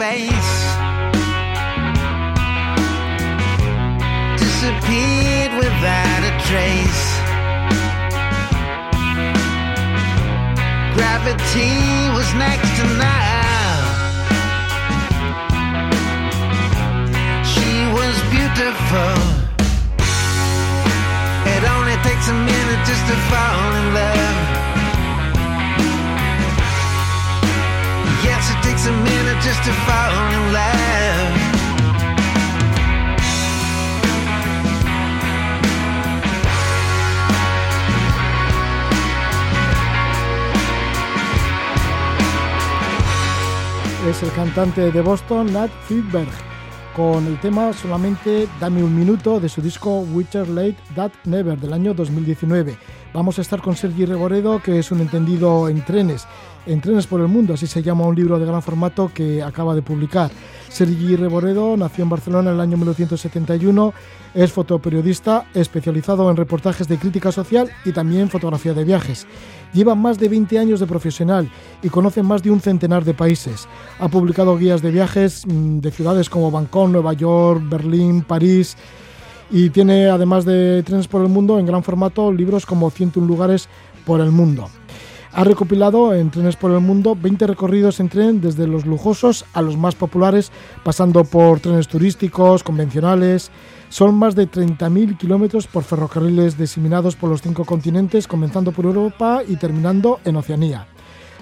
space. Disappeared without a trace. Gravity was next to none. She was beautiful. It only takes a minute just to fall in love. Yes, it takes a minute just to fall es el cantante de Boston, Nat Friedberg, con el tema solamente Dame un minuto de su disco Witcher Late That Never del año 2019. Vamos a estar con Sergi Reboredo, que es un entendido en trenes, en trenes por el mundo, así se llama un libro de gran formato que acaba de publicar. Sergi Reboredo nació en Barcelona en el año 1971, es fotoperiodista especializado en reportajes de crítica social y también fotografía de viajes. Lleva más de 20 años de profesional y conoce más de un centenar de países. Ha publicado guías de viajes mm, de ciudades como Bangkok, Nueva York, Berlín, París y tiene, además de Trenes por el Mundo, en gran formato libros como 101 lugares por el mundo. Ha recopilado en Trenes por el Mundo 20 recorridos en tren desde los lujosos a los más populares, pasando por trenes turísticos, convencionales. Son más de 30.000 kilómetros por ferrocarriles diseminados por los cinco continentes, comenzando por Europa y terminando en Oceanía.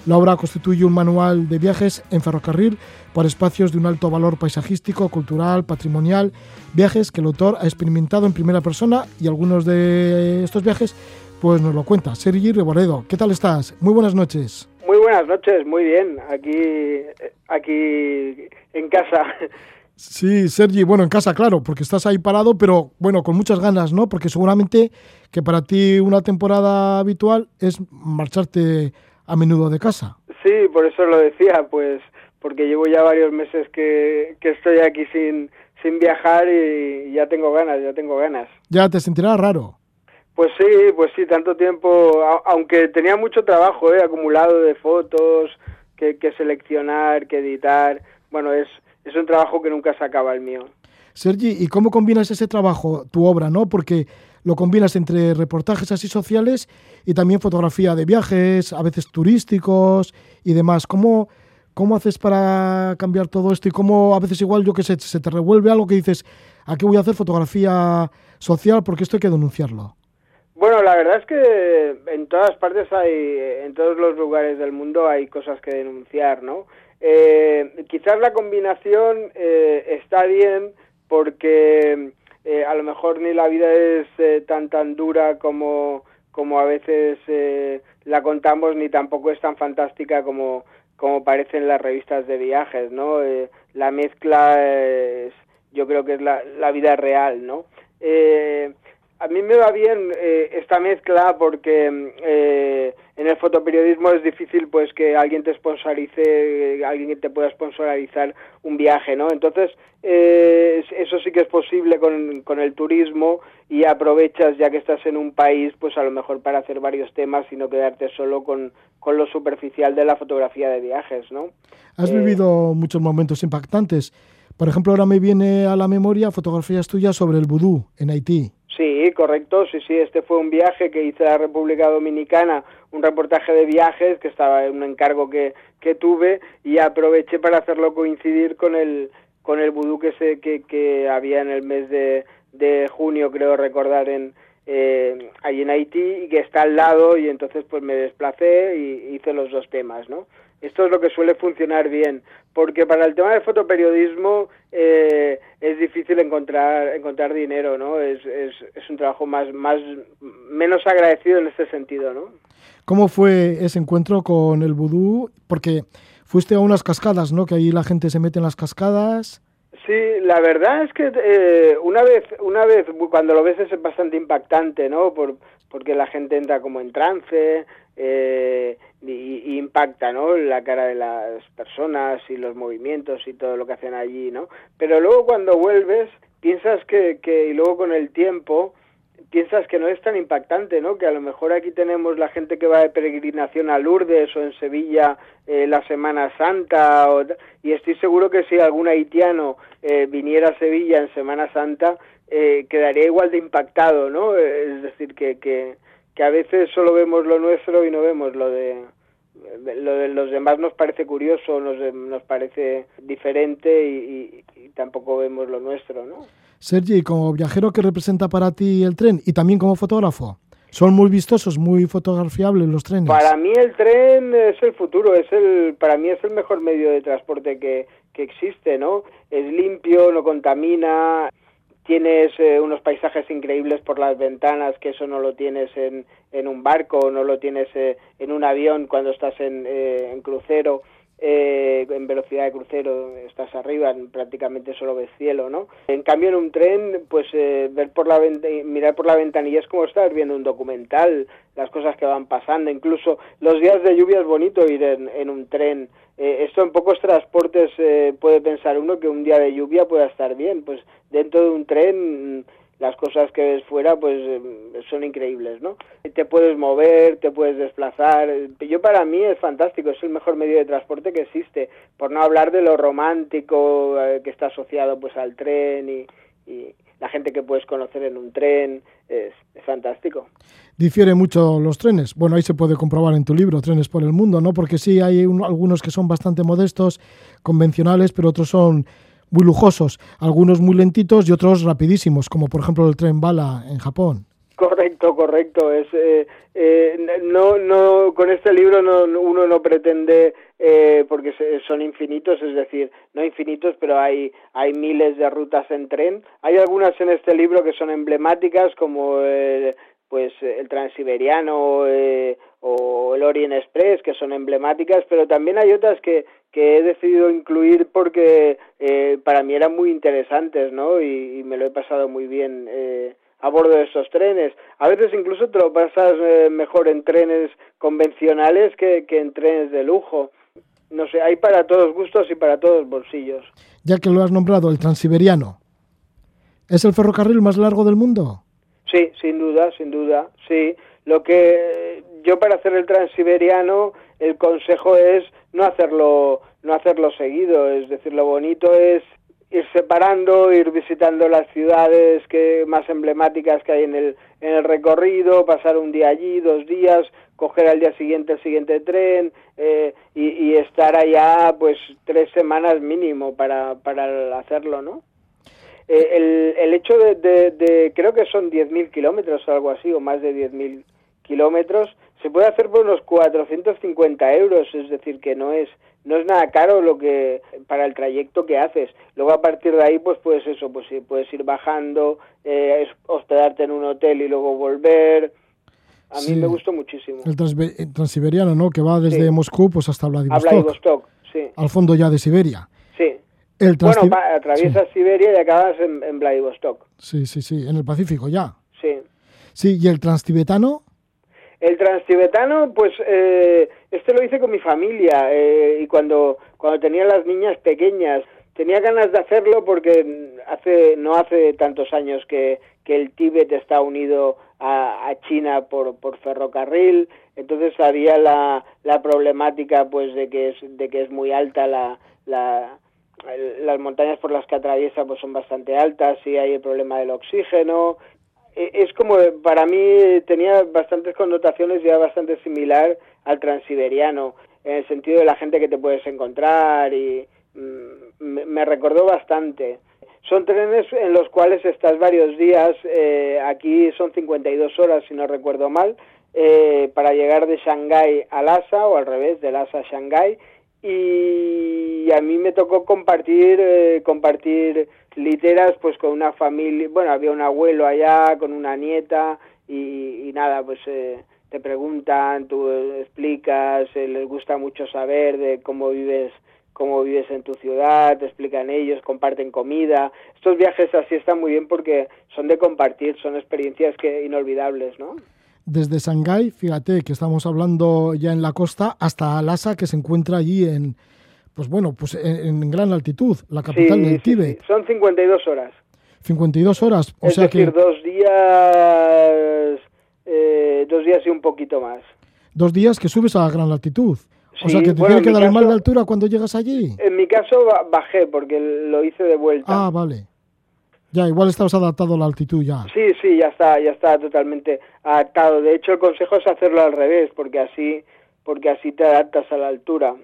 La obra constituye un manual de viajes en ferrocarril por espacios de un alto valor paisajístico, cultural, patrimonial, viajes que el autor ha experimentado en primera persona y algunos de estos viajes pues nos lo cuenta Sergi Reboredo. ¿Qué tal estás? Muy buenas noches. Muy buenas noches, muy bien. Aquí, aquí en casa. Sí, Sergi, bueno, en casa, claro, porque estás ahí parado, pero bueno, con muchas ganas, ¿no? Porque seguramente que para ti una temporada habitual es marcharte a menudo de casa. Sí, por eso lo decía, pues porque llevo ya varios meses que, que estoy aquí sin, sin viajar y ya tengo ganas, ya tengo ganas. Ya te sentirás raro. Pues sí, pues sí, tanto tiempo, aunque tenía mucho trabajo ¿eh? acumulado de fotos, que, que seleccionar, que editar, bueno, es, es un trabajo que nunca se acaba el mío. Sergi, ¿y cómo combinas ese trabajo, tu obra, no? Porque lo combinas entre reportajes así sociales y también fotografía de viajes, a veces turísticos y demás. ¿Cómo, cómo haces para cambiar todo esto y cómo a veces igual, yo que sé, se te revuelve algo que dices, aquí voy a hacer fotografía social porque esto hay que denunciarlo? Bueno, la verdad es que en todas partes hay, en todos los lugares del mundo hay cosas que denunciar, ¿no? Eh, quizás la combinación eh, está bien porque eh, a lo mejor ni la vida es eh, tan tan dura como, como a veces eh, la contamos ni tampoco es tan fantástica como, como las revistas de viajes, ¿no? La mezcla es, yo creo que es la, la vida real, ¿no? A mí me va bien eh, esta mezcla porque eh, en el fotoperiodismo es difícil pues que alguien te sponsorice, eh, alguien que te pueda sponsorizar un viaje, ¿no? Entonces eh, eso sí que es posible con, con el turismo y aprovechas ya que estás en un país pues a lo mejor para hacer varios temas y no quedarte solo con, con lo superficial de la fotografía de viajes, ¿no? Has Eh, vivido muchos momentos impactantes. Por ejemplo, ahora me viene a la memoria fotografías tuyas sobre el vudú en Haití. Sí, correcto, sí, sí, este fue un viaje que hice a la República Dominicana, un reportaje de viajes, que estaba en un encargo que, que tuve, y aproveché para hacerlo coincidir con el, con el vudú que, se, que, que había en el mes de, de junio, creo recordar, en, eh, allí en Haití, y que está al lado, y entonces pues me desplacé y hice los dos temas, ¿no? Esto es lo que suele funcionar bien, porque para el tema del fotoperiodismo eh, es difícil encontrar encontrar dinero, ¿no? Es, es, es un trabajo más más menos agradecido en este sentido, ¿no? ¿Cómo fue ese encuentro con el vudú? Porque fuiste a unas cascadas, ¿no? Que ahí la gente se mete en las cascadas. Sí, la verdad es que eh, una vez una vez cuando lo ves es bastante impactante, ¿no? Por, porque la gente entra como en trance eh, y, y impacta, ¿no? La cara de las personas y los movimientos y todo lo que hacen allí, ¿no? Pero luego cuando vuelves piensas que, que y luego con el tiempo piensas que no es tan impactante, ¿no? Que a lo mejor aquí tenemos la gente que va de peregrinación a Lourdes o en Sevilla eh, la Semana Santa y estoy seguro que si algún haitiano eh, viniera a Sevilla en Semana Santa eh, quedaría igual de impactado, ¿no? Es decir, que, que, que a veces solo vemos lo nuestro y no vemos lo de lo de los demás nos parece curioso, nos, nos parece diferente y, y tampoco vemos lo nuestro, ¿no? Sergi, como viajero, ¿qué representa para ti el tren? Y también como fotógrafo. ¿Son muy vistosos, muy fotografiables los trenes? Para mí el tren es el futuro, es el, para mí es el mejor medio de transporte que, que existe, ¿no? Es limpio, no contamina, tienes eh, unos paisajes increíbles por las ventanas, que eso no lo tienes en, en un barco, no lo tienes eh, en un avión cuando estás en, eh, en crucero eh, en velocidad de crucero estás arriba, prácticamente solo ves cielo, ¿no? En cambio en un tren, pues eh, ver por la mirar por la ventanilla es como estar viendo un documental, las cosas que van pasando, incluso los días de lluvia es bonito ir en, en un tren. Eh, esto en pocos transportes eh, puede pensar uno que un día de lluvia pueda estar bien, pues dentro de un tren las cosas que ves fuera pues em, son increíbles, ¿no? Te puedes mover, te puedes desplazar. Yo para mí es fantástico, es el mejor medio de transporte que existe, por no hablar de lo romántico eh, que está asociado pues al tren y, la gente que puedes conocer en un tren, es, fantástico. Difiere mucho los trenes. Bueno, ahí se puede comprobar en tu libro, Trenes por el Mundo, ¿no? Porque sí, hay algunos que son bastante modestos, convencionales, pero otros son muy lujosos, algunos muy lentitos y otros rapidísimos, como por ejemplo el tren bala en Japón. Correcto, correcto. Es eh, eh, no no con este libro no, uno no pretende eh, porque son infinitos, es decir, no infinitos, pero hay hay miles de rutas en tren. Hay algunas en este libro que son emblemáticas como pues el Transiberiano eh, o el Orient Express que son emblemáticas, pero también hay otras que que he decidido incluir porque eh, para mí eran muy interesantes, ¿no? Y, me lo he pasado muy bien eh, a bordo de esos trenes. A veces incluso te lo pasas eh, mejor en trenes convencionales que, que en trenes de lujo. No sé, hay para todos gustos y para todos bolsillos. Ya que lo has nombrado, el Transiberiano. ¿Es el ferrocarril más largo del mundo? Sí, sin duda, sin duda, sí. Lo que yo para hacer el Transiberiano, el consejo es no hacerlo, no hacerlo seguido, es decir, lo bonito es ir separando, ir visitando las ciudades que más emblemáticas que hay en el, en el recorrido, pasar un día allí, dos días, coger al día siguiente el siguiente tren eh, y, estar allá pues tres semanas mínimo para, para hacerlo, ¿no? Eh, el, el hecho de, de, de creo que son 10.000 kilómetros o algo así, o más de 10.000 kilómetros, se puede hacer por unos 450 euros, es decir, que no es no es nada caro lo que para el trayecto que haces. Luego a partir de ahí, pues puedes eso, pues puedes ir bajando, eh, hospedarte en un hotel y luego volver. A mí me gustó muchísimo. El, transiberiano, ¿no? Que va desde Moscú pues hasta Vladivostok. Vladivostok, sí. Al fondo ya de Siberia. Sí. El bueno, atraviesas Siberia y acabas en, en Vladivostok. Sí, sí, sí. En el Pacífico ya. Sí. Sí, ¿y el transtibetano? El transtibetano, pues eh, este lo hice con mi familia eh, y cuando, cuando tenía las niñas pequeñas. Tenía ganas de hacerlo porque hace no hace tantos años que, que el Tíbet está unido a, a China por, por ferrocarril, entonces había la, la problemática pues de que es, de que es muy alta la, la, las montañas por las que atraviesa pues son bastante altas y hay el problema del oxígeno e, es como, para mí tenía bastantes connotaciones ya bastante similar al transiberiano, en el sentido de la gente que te puedes encontrar y mm, me, recordó bastante. Son trenes en los cuales estás varios días, eh, aquí son 52 horas si no recuerdo mal, eh, para llegar de Shanghái a Lhasa o al revés, de Lhasa a Shanghái y a mí me tocó compartir eh, compartir literas pues con una familia bueno había un abuelo allá con una nieta y, nada pues eh, te preguntan tú explicas eh, les gusta mucho saber de cómo vives cómo vives en tu ciudad te explican ellos comparten comida. Estos viajes así están muy bien porque son de compartir son experiencias que inolvidables no desde Shanghái, fíjate que estamos hablando ya en la costa, hasta Lhasa, que se encuentra allí en, pues bueno, pues en, gran altitud, la capital del Tíbet. Son 52 horas. 52 horas, o es sea decir, dos días eh, dos días y un poquito más. Dos días que subes a gran altitud. o Sí, sea, que te bueno, tiene que dar mal de altura cuando llegas allí. En mi caso ba- bajé porque lo hice de vuelta. Ah, vale. Ya, igual estabas adaptado a la altitud ya. Sí, sí, ya está, ya está totalmente adaptado. De hecho, el consejo es hacerlo al revés, porque así, porque así te adaptas a la altura.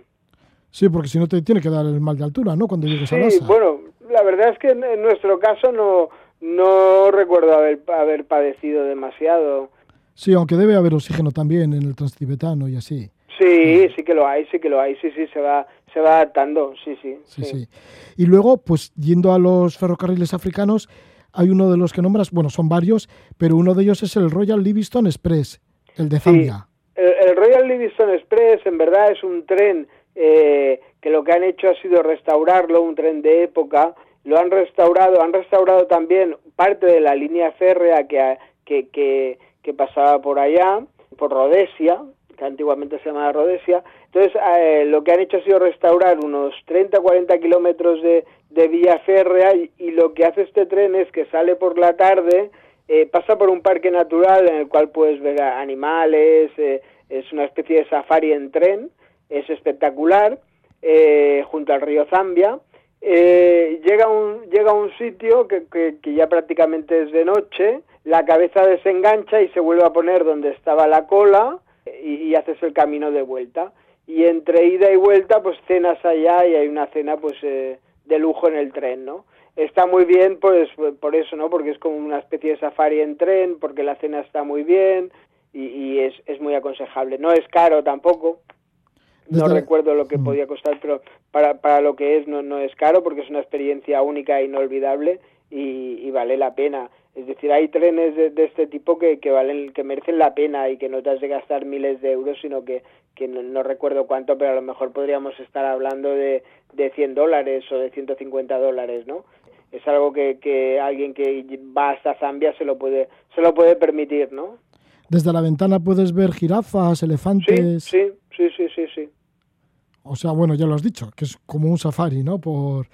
Sí, porque si no te tiene que dar el mal de altura, ¿no? Cuando llegues a Sí, Lhasa. bueno, la verdad es que en, en nuestro caso no, no recuerdo haber, haber padecido demasiado. Sí, aunque debe haber oxígeno también en el transtibetano y así. Sí, sí que lo hay, sí que lo hay, sí, sí, se va, se va adaptando, sí, sí. Sí, sí. Y luego, pues yendo a los ferrocarriles africanos, hay uno de los que nombras, bueno, son varios, pero uno de ellos es el Royal Livingston Express, el de Sí. Zambia. El, el Royal Livingston Express en verdad es un tren eh, que lo que han hecho ha sido restaurarlo, un tren de época. Lo han restaurado, han restaurado también parte de la línea férrea que, que, que, que pasaba por allá, por Rhodesia, que antiguamente se llamaba Rhodesia. Entonces, eh, lo que han hecho ha sido restaurar unos 30 40 kilómetros de, de vía férrea y, lo que hace este tren es que sale por la tarde, eh, pasa por un parque natural en el cual puedes ver animales, eh, es una especie de safari en tren, es espectacular, junto al río Zambia. Llega, un, llega a un sitio que, que, que ya prácticamente es de noche, la cabeza desengancha y se vuelve a poner donde estaba la cola y, y haces el camino de vuelta. Y entre ida y vuelta, pues cenas allá y hay una cena pues eh, de lujo en el tren, ¿no? Está muy bien pues por eso, ¿no? Porque es como una especie de safari en tren, porque la cena está muy bien y, y es, es muy aconsejable. No es caro tampoco, no recuerdo lo que Mm. podía costar, pero para, para lo que es no, no es caro porque es una experiencia única e inolvidable y, y vale la pena. Es decir, hay trenes de, de este tipo que, que valen, que merecen la pena y que no te has de gastar miles de euros, sino que, que no, no recuerdo cuánto, pero a lo mejor podríamos estar hablando de, de 100 dólares o de 150 dólares, ¿no? Es algo que, que alguien que va hasta Zambia se lo puede, se lo puede permitir, ¿no? Desde la ventana puedes ver jirafas, Sí, elefantes. sí, sí, sí, sí, sí. O sea, bueno, ya lo has dicho, que es como un safari, ¿no? Por,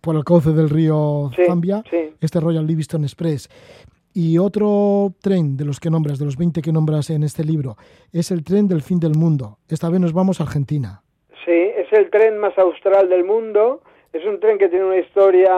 por el cauce del río Sí, Zambia, sí. este Royal Livingston Express. Y otro tren de los que nombras, de los 20 que nombras en este libro, es el tren del fin del mundo. Esta vez nos vamos a Argentina. Sí, es el tren más austral del mundo. Es un tren que tiene una historia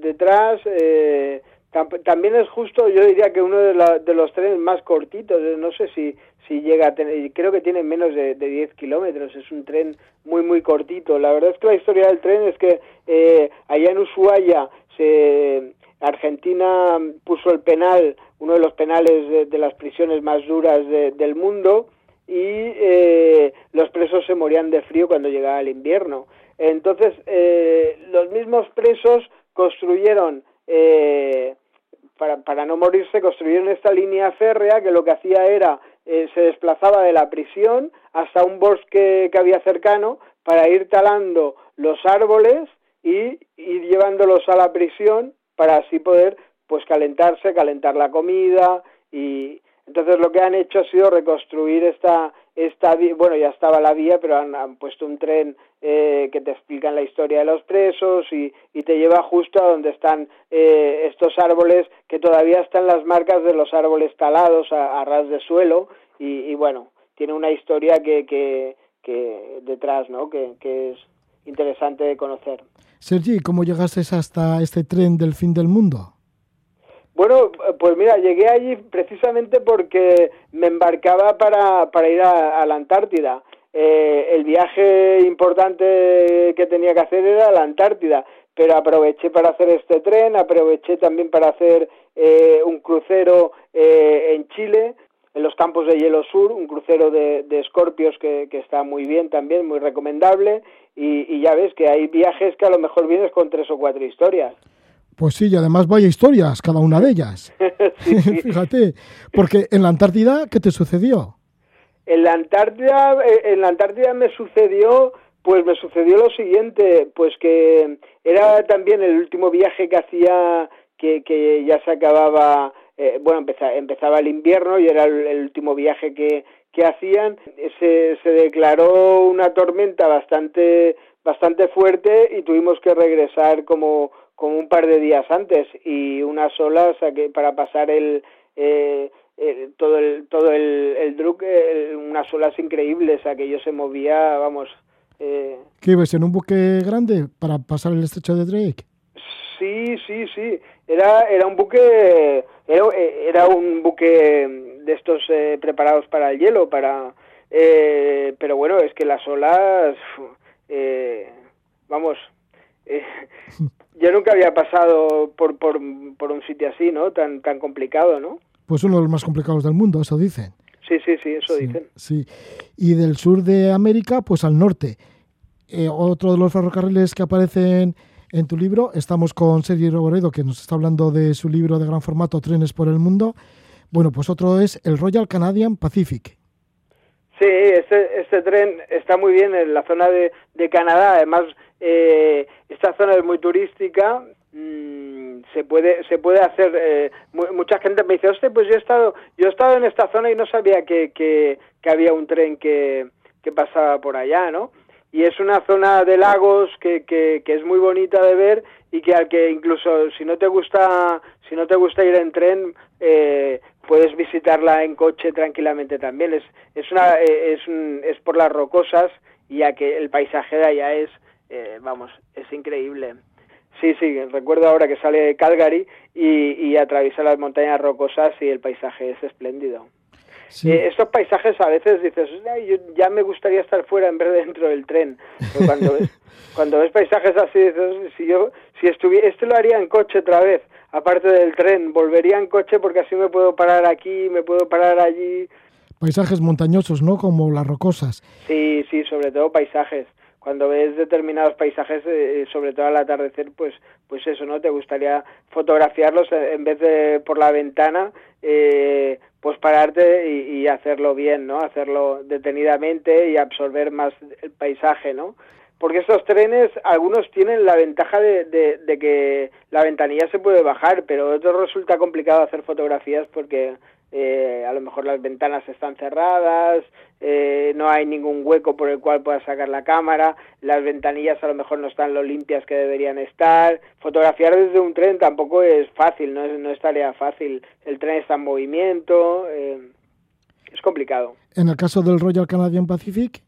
detrás. eh, tam- también es justo, yo diría que uno de, la- de los trenes más cortitos. eh, No sé si, si llega a tener, creo que tiene menos de, de 10 kilómetros. Es un tren muy, muy cortito. La verdad es que la historia del tren es que eh, allá en Ushuaia se, Argentina puso el penal, uno de los penales de, las prisiones más duras de- del mundo y eh, los presos se morían de frío cuando llegaba el invierno. Entonces, eh, los mismos presos construyeron, eh, para, para no morirse, construyeron esta línea férrea que lo que hacía era, eh, se desplazaba de la prisión hasta un bosque que había cercano para ir talando los árboles y ir llevándolos a la prisión para así poder pues calentarse, calentar la comida y entonces lo que han hecho ha sido reconstruir esta esta bueno ya estaba la vía pero han, han puesto un tren eh, que te explican la historia de los presos y, y te lleva justo a donde están eh, estos árboles que todavía están las marcas de los árboles talados a, a ras de suelo y, y bueno tiene una historia que, que, que detrás no que, que es interesante de conocer Sergi, ¿cómo llegaste hasta este tren del fin del mundo? Bueno, pues mira, llegué allí precisamente porque me embarcaba para, para ir a, la Antártida. Eh, el viaje importante que tenía que hacer era la Antártida, pero aproveché para hacer este tren, aproveché también para hacer eh, un crucero eh, en Chile, en los campos de Hielo Sur, un crucero de, escorpios que, que está muy bien también, muy recomendable, y, y ya ves que hay viajes que a lo mejor vienes con tres o cuatro historias. Pues sí, y además vaya historias, cada una de ellas. Sí, sí. Fíjate, porque en la Antártida, ¿qué te sucedió? En la Antártida, eh, en la Antártida me sucedió, pues me sucedió lo siguiente, pues que era también el último viaje que hacía, que, que ya se acababa, eh, bueno, empezaba, empezaba el invierno y era el, el último viaje que, que hacían. Se, se declaró una tormenta bastante, bastante fuerte y tuvimos que regresar como, como un par de días antes y unas olas que para pasar el, eh, todo el todo el, el Druk, unas olas increíbles, aquello se movía, vamos. Eh, ¿Qué ibas en un buque grande para pasar el estrecho de Drake? Sí, sí, sí. Era era un buque era, era un buque de estos eh, preparados para el hielo, para eh, pero bueno, es que las olas, eh, vamos, eh, yo nunca había pasado por, por, por, un sitio así, ¿no? Tan, tan complicado, ¿no? Pues uno de los más complicados del mundo, eso dicen. Sí, sí, sí, eso dicen. Sí, y del sur de América, pues al norte. Eh, otro de los ferrocarriles que aparecen en tu libro, estamos con Sergio Roboredo, que nos está hablando de su libro de gran formato, Trenes por el Mundo. Bueno, pues otro es el Royal Canadian Pacific. Sí, este, este tren está muy bien en la zona de, de Canadá. Además, eh, esta zona es muy turística. Mm, se puede se puede hacer. Eh, mucha gente me dice, hostia, pues yo he estado yo he estado en esta zona y no sabía que, que, que había un tren que, que pasaba por allá, ¿no? y es una zona de lagos que, que, es muy bonita de ver y que al que incluso si no te gusta si no te gusta ir en tren eh, puedes visitarla en coche tranquilamente también es es una eh, es es por las rocosas y ya que el paisaje de allá es eh, vamos es increíble sí sí recuerdo ahora que sale de Calgary y, y atraviesa las montañas rocosas y el paisaje es espléndido eh, estos paisajes a veces dices, ya me gustaría estar fuera en vez de dentro del tren. cuando ves, cuando ves paisajes así, dices, si yo, si estuviera, este lo haría en coche otra vez, aparte del tren, volvería en coche porque así me puedo parar aquí, me puedo parar allí. Paisajes montañosos, ¿no? Como las rocosas. Sí, sí, sobre todo paisajes cuando ves determinados paisajes, eh, sobre todo al atardecer, pues, pues eso, ¿no? Te gustaría fotografiarlos en vez de por la ventana, eh, pues pararte y, hacerlo bien, ¿no? Hacerlo detenidamente y absorber más el paisaje, ¿no? Porque estos trenes, algunos tienen la ventaja de, de, que la ventanilla se puede bajar, pero otros resulta complicado hacer fotografías porque eh, a lo mejor las ventanas están cerradas, eh, no hay ningún hueco por el cual puedas sacar la cámara, las ventanillas a lo mejor no están lo limpias que deberían estar. Fotografiar desde un tren tampoco es fácil, no es, no es tarea fácil. El tren está en movimiento, eh, es complicado. En el caso del Royal Canadian Pacific,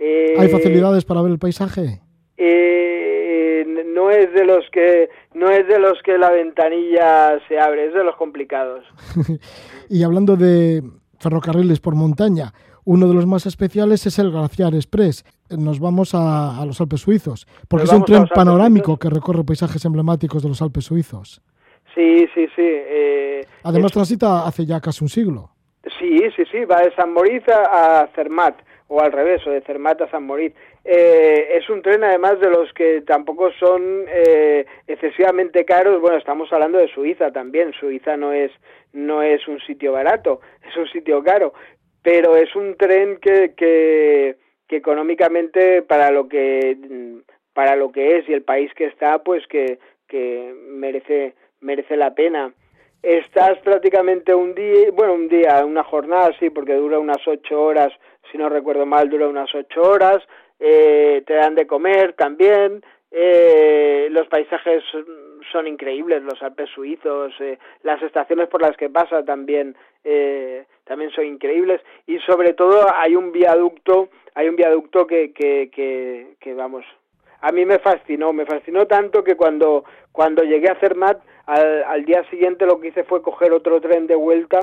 ¿hay facilidades para ver el paisaje? No es de los que no es de los que la ventanilla se abre, es de los complicados. y hablando de ferrocarriles por montaña, uno de los más especiales es el Glaciar Express. Nos vamos a, los Alpes suizos, porque es un tren panorámico que recorre paisajes emblemáticos de los Alpes suizos. Sí, sí, sí. Eh, Además transita hace ya casi un siglo. Sí, sí, sí, va de San Moritz a Zermatt o al revés, o de Zermatt a San Moritz. Eh, es un tren además de los que tampoco son eh, excesivamente caros. Bueno, estamos hablando de Suiza también. Suiza no es no es un sitio barato, es un sitio caro, pero es un tren que, que, que económicamente para lo que para lo que es y el país que está, pues que, que merece merece la pena. Estás prácticamente un día, bueno, un día, una jornada, sí, porque dura unas ocho horas, si no recuerdo mal, dura unas ocho horas, eh, te dan de comer también, eh, los paisajes son increíbles, los Alpes suizos, eh, las estaciones por las que pasa también, eh, también son increíbles. Y sobre todo hay un viaducto, hay un viaducto que, que, que, que vamos, a mí me fascinó, me fascinó tanto que cuando, cuando llegué a Zermatt, al, al día siguiente lo que hice fue coger otro tren de vuelta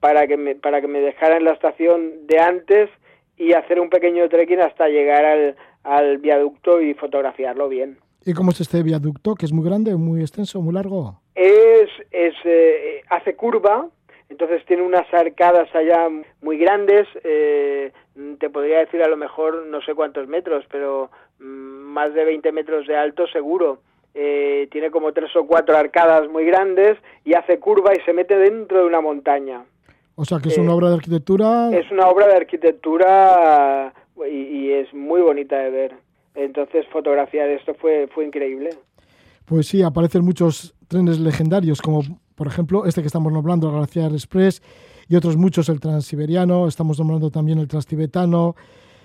para que me, para que me dejara en la estación de antes y hacer un pequeño trekking hasta llegar al, al viaducto y fotografiarlo bien. ¿Y cómo es este viaducto? ¿Que es muy grande, muy extenso, muy largo? Es, es eh, hace curva, entonces tiene unas arcadas allá muy grandes, eh, te podría decir a lo mejor no sé cuántos metros, pero mm, más de 20 metros de alto seguro. Eh, tiene como tres o cuatro arcadas muy grandes y hace curva y se mete dentro de una montaña. O sea, que es una obra de arquitectura. Es una obra de arquitectura y, es muy bonita de ver. Entonces fotografiar esto fue, fue increíble. Pues sí, aparecen muchos trenes legendarios, como por ejemplo este que estamos nombrando, el Glaciar Express, y otros muchos, el Transiberiano, estamos nombrando también el Transtibetano,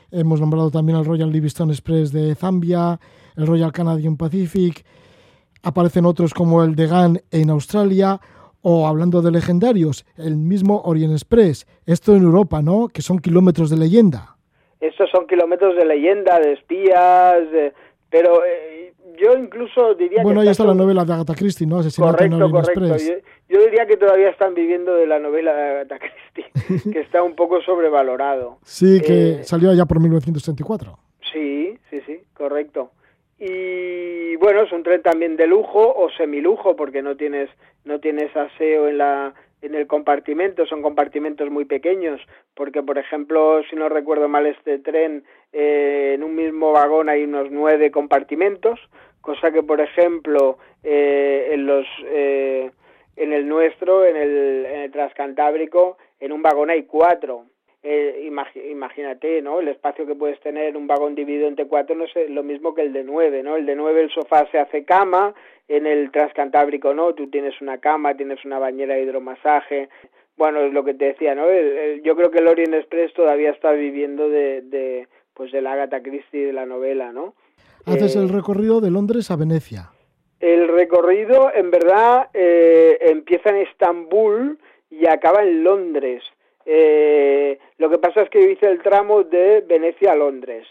hemos nombrado también el Royal Livingstone Express de Zambia, el Royal Canadian Pacific. Aparecen otros como el de Gan en Australia o hablando de legendarios, el mismo Orient Express. Esto en Europa, ¿no? Que son kilómetros de leyenda. Estos son kilómetros de leyenda, de espías, pero eh, yo incluso diría bueno, ahí está la novela de Agatha Christie, ¿no? Asesinato correcto, correcto. Yo, diría que todavía están viviendo de la novela de Agatha Christie, que está un poco sobrevalorado. Sí, que eh, salió allá por 1934. Sí, sí, sí, correcto. Y bueno, es un tren también de lujo o semilujo porque no tienes no tienes aseo en la en el compartimento, son compartimentos muy pequeños, porque por ejemplo, si no recuerdo mal este tren, eh, en un mismo vagón hay unos nueve compartimentos, cosa que por ejemplo eh, en los eh, en el nuestro, en el, en el transcantábrico, en un vagón hay cuatro. Eh, imagínate, ¿no? El espacio que puedes tener en un vagón dividido entre cuatro no es lo mismo que el de nueve, ¿no? El de nueve el sofá se hace cama, en el transcantábrico no, tú tienes una cama, tienes una bañera de hidromasaje, bueno, es lo que te decía, ¿no? yo creo que el Orient Express todavía está viviendo de, de pues de la Agatha Christie de la novela, ¿no? Haces el eh, recorrido de Londres a Venecia. El recorrido, en verdad, eh, empieza en Estambul y acaba en Londres. Eh, lo que pasa es que yo hice el tramo de Venecia a Londres.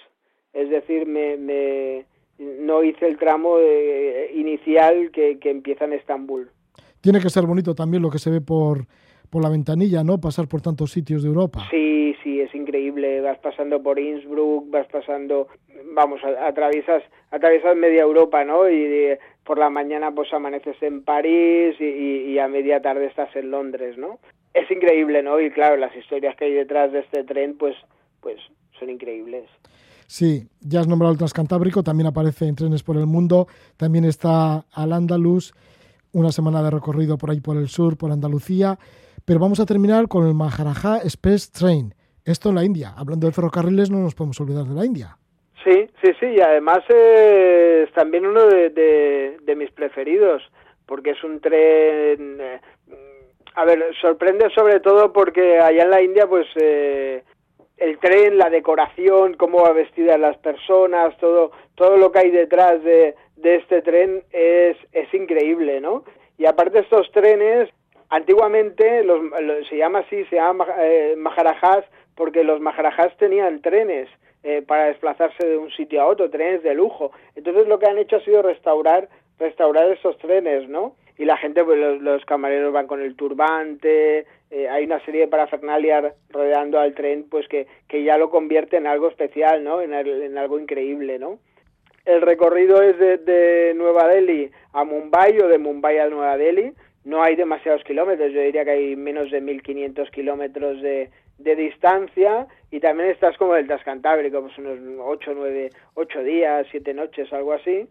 Es decir, me, me no hice el tramo eh, inicial que, que, empieza en Estambul. Tiene que ser bonito también lo que se ve por, por la ventanilla, ¿no? Pasar por tantos sitios de Europa. Sí, sí, es increíble. Vas pasando por Innsbruck, vas pasando, vamos, atraviesas, atraviesas media Europa, ¿no? Y por la mañana pues amaneces en París y, y, a media tarde estás en Londres, ¿no? Es increíble, ¿no? Y claro, las historias que hay detrás de este tren, pues, pues son increíbles. Sí, ya has nombrado el Transcantábrico, también aparece en Trenes por el Mundo, también está al Andalus, una semana de recorrido por ahí por el sur, por Andalucía, pero vamos a terminar con el Maharaja Express Train, esto en la India. Hablando de ferrocarriles no nos podemos olvidar de la India. Sí, sí, sí, y además es también uno de, de, mis preferidos, porque es un tren... Eh, a ver, sorprende sobre todo porque allá en la India pues... Eh, el tren, la decoración, cómo va vestidas las personas, todo, todo lo que hay detrás de, de este tren es, es increíble, ¿no? Y aparte estos trenes, antiguamente los, se llama así, se llama eh, maharajas, porque los maharajas tenían trenes eh, para desplazarse de un sitio a otro, trenes de lujo. Entonces lo que han hecho ha sido restaurar, restaurar esos trenes, ¿no? Y la gente, pues los, camareros van con el turbante, eh, hay una serie de parafernalia rodeando al tren, pues que, que ya lo convierte en algo especial, ¿no? En, en algo increíble, ¿no? El recorrido es de, de, Nueva Delhi a Mumbai o de Mumbai a Nueva Delhi. No hay demasiados kilómetros, yo diría que hay menos de 1.500 kilómetros de, de distancia y también estás como el Transcantábrico, pues unos 8, 9, 8 días, 7 noches, algo así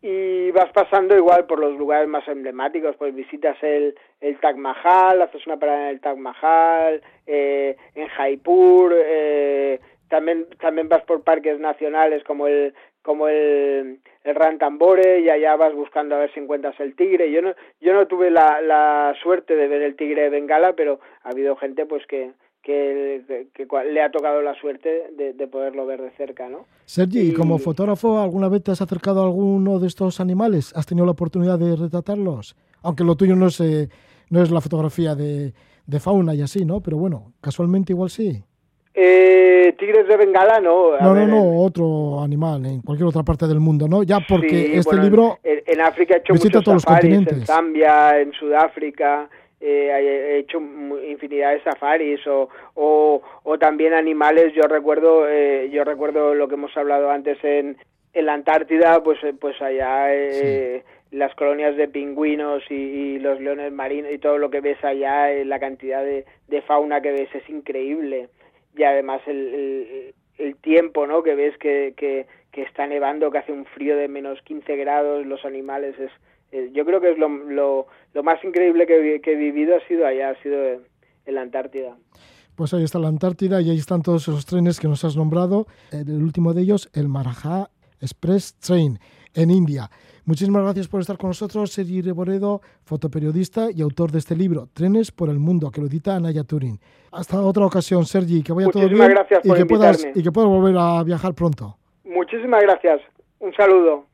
y vas pasando igual por los lugares más emblemáticos, pues visitas el, el Taj Mahal, haces una parada en el Taj Mahal, eh, en Jaipur, eh, también, también vas por parques nacionales como el como el, el Rantambore y allá vas buscando a ver si encuentras el tigre. Yo no, yo no tuve la, la suerte de ver el tigre de Bengala, pero ha habido gente pues que, que, le ha tocado la suerte de, poderlo ver de cerca, ¿no? Sergi, y... como fotógrafo, ¿alguna vez te has acercado a alguno de estos animales? ¿Has tenido la oportunidad de retratarlos? Aunque lo tuyo no es, eh, no es la fotografía de, fauna y así, ¿no? Pero bueno, casualmente igual sí. Eh, tigres de Bengala, no. no, no, no, otro animal en cualquier otra parte del mundo, ¿no? Ya porque este libro en, África he hecho visita todos los continentes. En Zambia, en Sudáfrica, eh, he hecho infinidad de safaris o, o, o también animales. Yo recuerdo eh, yo recuerdo lo que hemos hablado antes en, en la Antártida pues eh, pues allá eh, las colonias de pingüinos y, los leones marinos y todo lo que ves allá eh, la cantidad de, de, fauna que ves es increíble. Y además el, el, el tiempo no que ves que, que, que está nevando que hace un frío de menos 15 grados los animales es eh, yo creo que es lo, lo, lo más increíble que, que, he vivido ha sido allá, ha sido en la Antártida. Pues ahí está la Antártida y ahí están todos esos trenes que nos has nombrado. El último de ellos, el Marajá Express Train, en India. Muchísimas gracias por estar con nosotros, Sergi Reboredo, fotoperiodista y autor de este libro, Trenes por el Mundo, que lo edita Anaya Turing. Hasta otra ocasión, Sergi, que vaya todo bien gracias y, que puedas, y que puedas volver a viajar pronto. Muchísimas gracias. Un saludo.